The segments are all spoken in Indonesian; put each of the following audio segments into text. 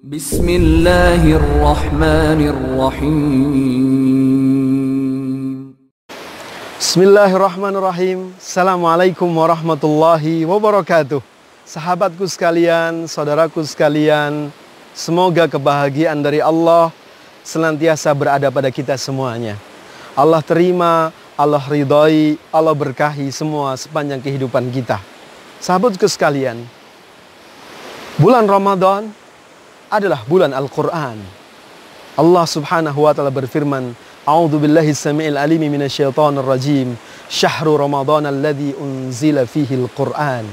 Bismillahirrahmanirrahim. Bismillahirrahmanirrahim. Assalamualaikum warahmatullahi wabarakatuh. Sahabatku sekalian, saudaraku sekalian, semoga kebahagiaan dari Allah senantiasa berada pada kita semuanya. Allah terima, Allah ridhoi, Allah berkahi semua sepanjang kehidupan kita. Sahabatku sekalian, bulan Ramadan adalah bulan Al-Quran. Allah subhanahu wa ta'ala berfirman, A'udhu billahi sami'il alimi minasyaitonir rajim. Syahru Ramadan alladhi unzila fihi Al-Quran.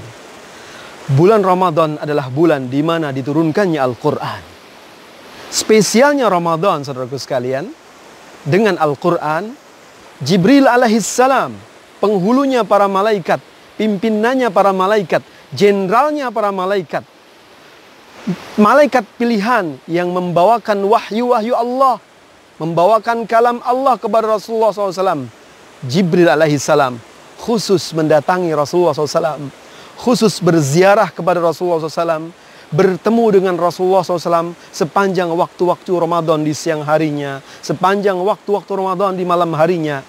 Bulan Ramadan adalah bulan di mana diturunkannya Al-Quran. Spesialnya Ramadan, saudaraku sekalian, dengan Al-Quran, Jibril alaihissalam, penghulunya para malaikat, pimpinannya para malaikat, jenderalnya para malaikat, malaikat pilihan yang membawakan wahyu-wahyu Allah, membawakan kalam Allah kepada Rasulullah SAW. Jibril alaihi salam khusus mendatangi Rasulullah SAW, khusus berziarah kepada Rasulullah SAW, bertemu dengan Rasulullah SAW sepanjang waktu-waktu Ramadan di siang harinya, sepanjang waktu-waktu Ramadan di malam harinya,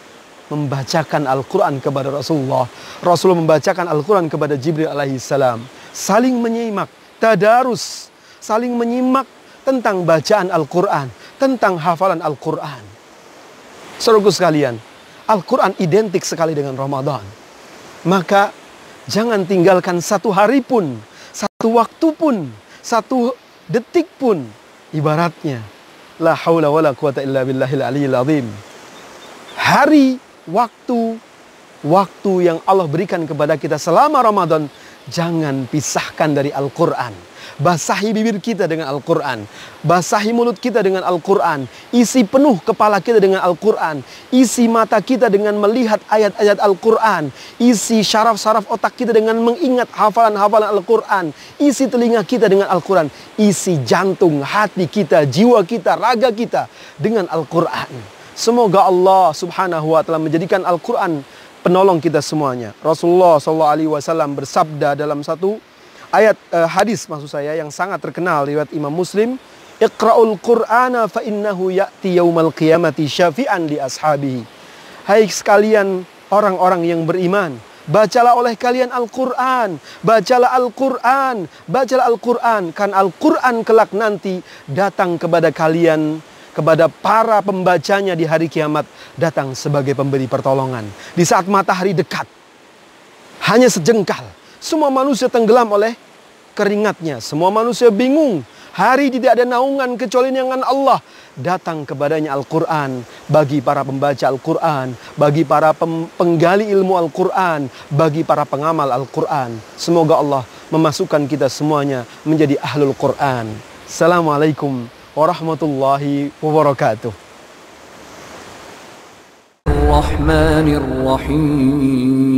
membacakan Al-Quran kepada Rasulullah. Rasulullah membacakan Al-Quran kepada Jibril alaihi salam. Saling menyimak, tadarus, saling menyimak tentang bacaan Al-Quran, tentang hafalan Al-Quran. Saudaraku sekalian, Al-Quran identik sekali dengan Ramadan. Maka jangan tinggalkan satu hari pun, satu waktu pun, satu detik pun. Ibaratnya, la haula wa la quwata illa billahil aliyil azim. Hari, waktu, waktu yang Allah berikan kepada kita selama Ramadan, jangan pisahkan dari Al-Quran. Basahi bibir kita dengan Al-Quran. Basahi mulut kita dengan Al-Quran. Isi penuh kepala kita dengan Al-Quran. Isi mata kita dengan melihat ayat-ayat Al-Quran. Isi syaraf-syaraf otak kita dengan mengingat hafalan-hafalan Al-Quran. Isi telinga kita dengan Al-Quran. Isi jantung, hati kita, jiwa kita, raga kita dengan Al-Quran. Semoga Allah subhanahu wa ta'ala menjadikan Al-Quran penolong kita semuanya. Rasulullah SAW bersabda dalam satu ayat uh, hadis maksud saya yang sangat terkenal riwayat Imam Muslim Iqra'ul Qur'ana fa innahu ya'ti yaumal qiyamati syafi'an li ashabihi. Hai sekalian orang-orang yang beriman, bacalah oleh kalian Al-Qur'an, bacalah Al-Qur'an, bacalah Al-Qur'an kan Al-Qur'an kelak nanti datang kepada kalian kepada para pembacanya di hari kiamat datang sebagai pemberi pertolongan. Di saat matahari dekat, hanya sejengkal, semua manusia tenggelam oleh keringatnya. Semua manusia bingung. Hari tidak ada naungan kecuali dengan Allah. Datang kepadanya Al-Quran bagi para pembaca Al-Quran, bagi para penggali ilmu Al-Quran, bagi para pengamal Al-Quran. Semoga Allah memasukkan kita semuanya menjadi ahlul Quran. Assalamualaikum ورحمة الله وبركاته. الرحمن الرحيم.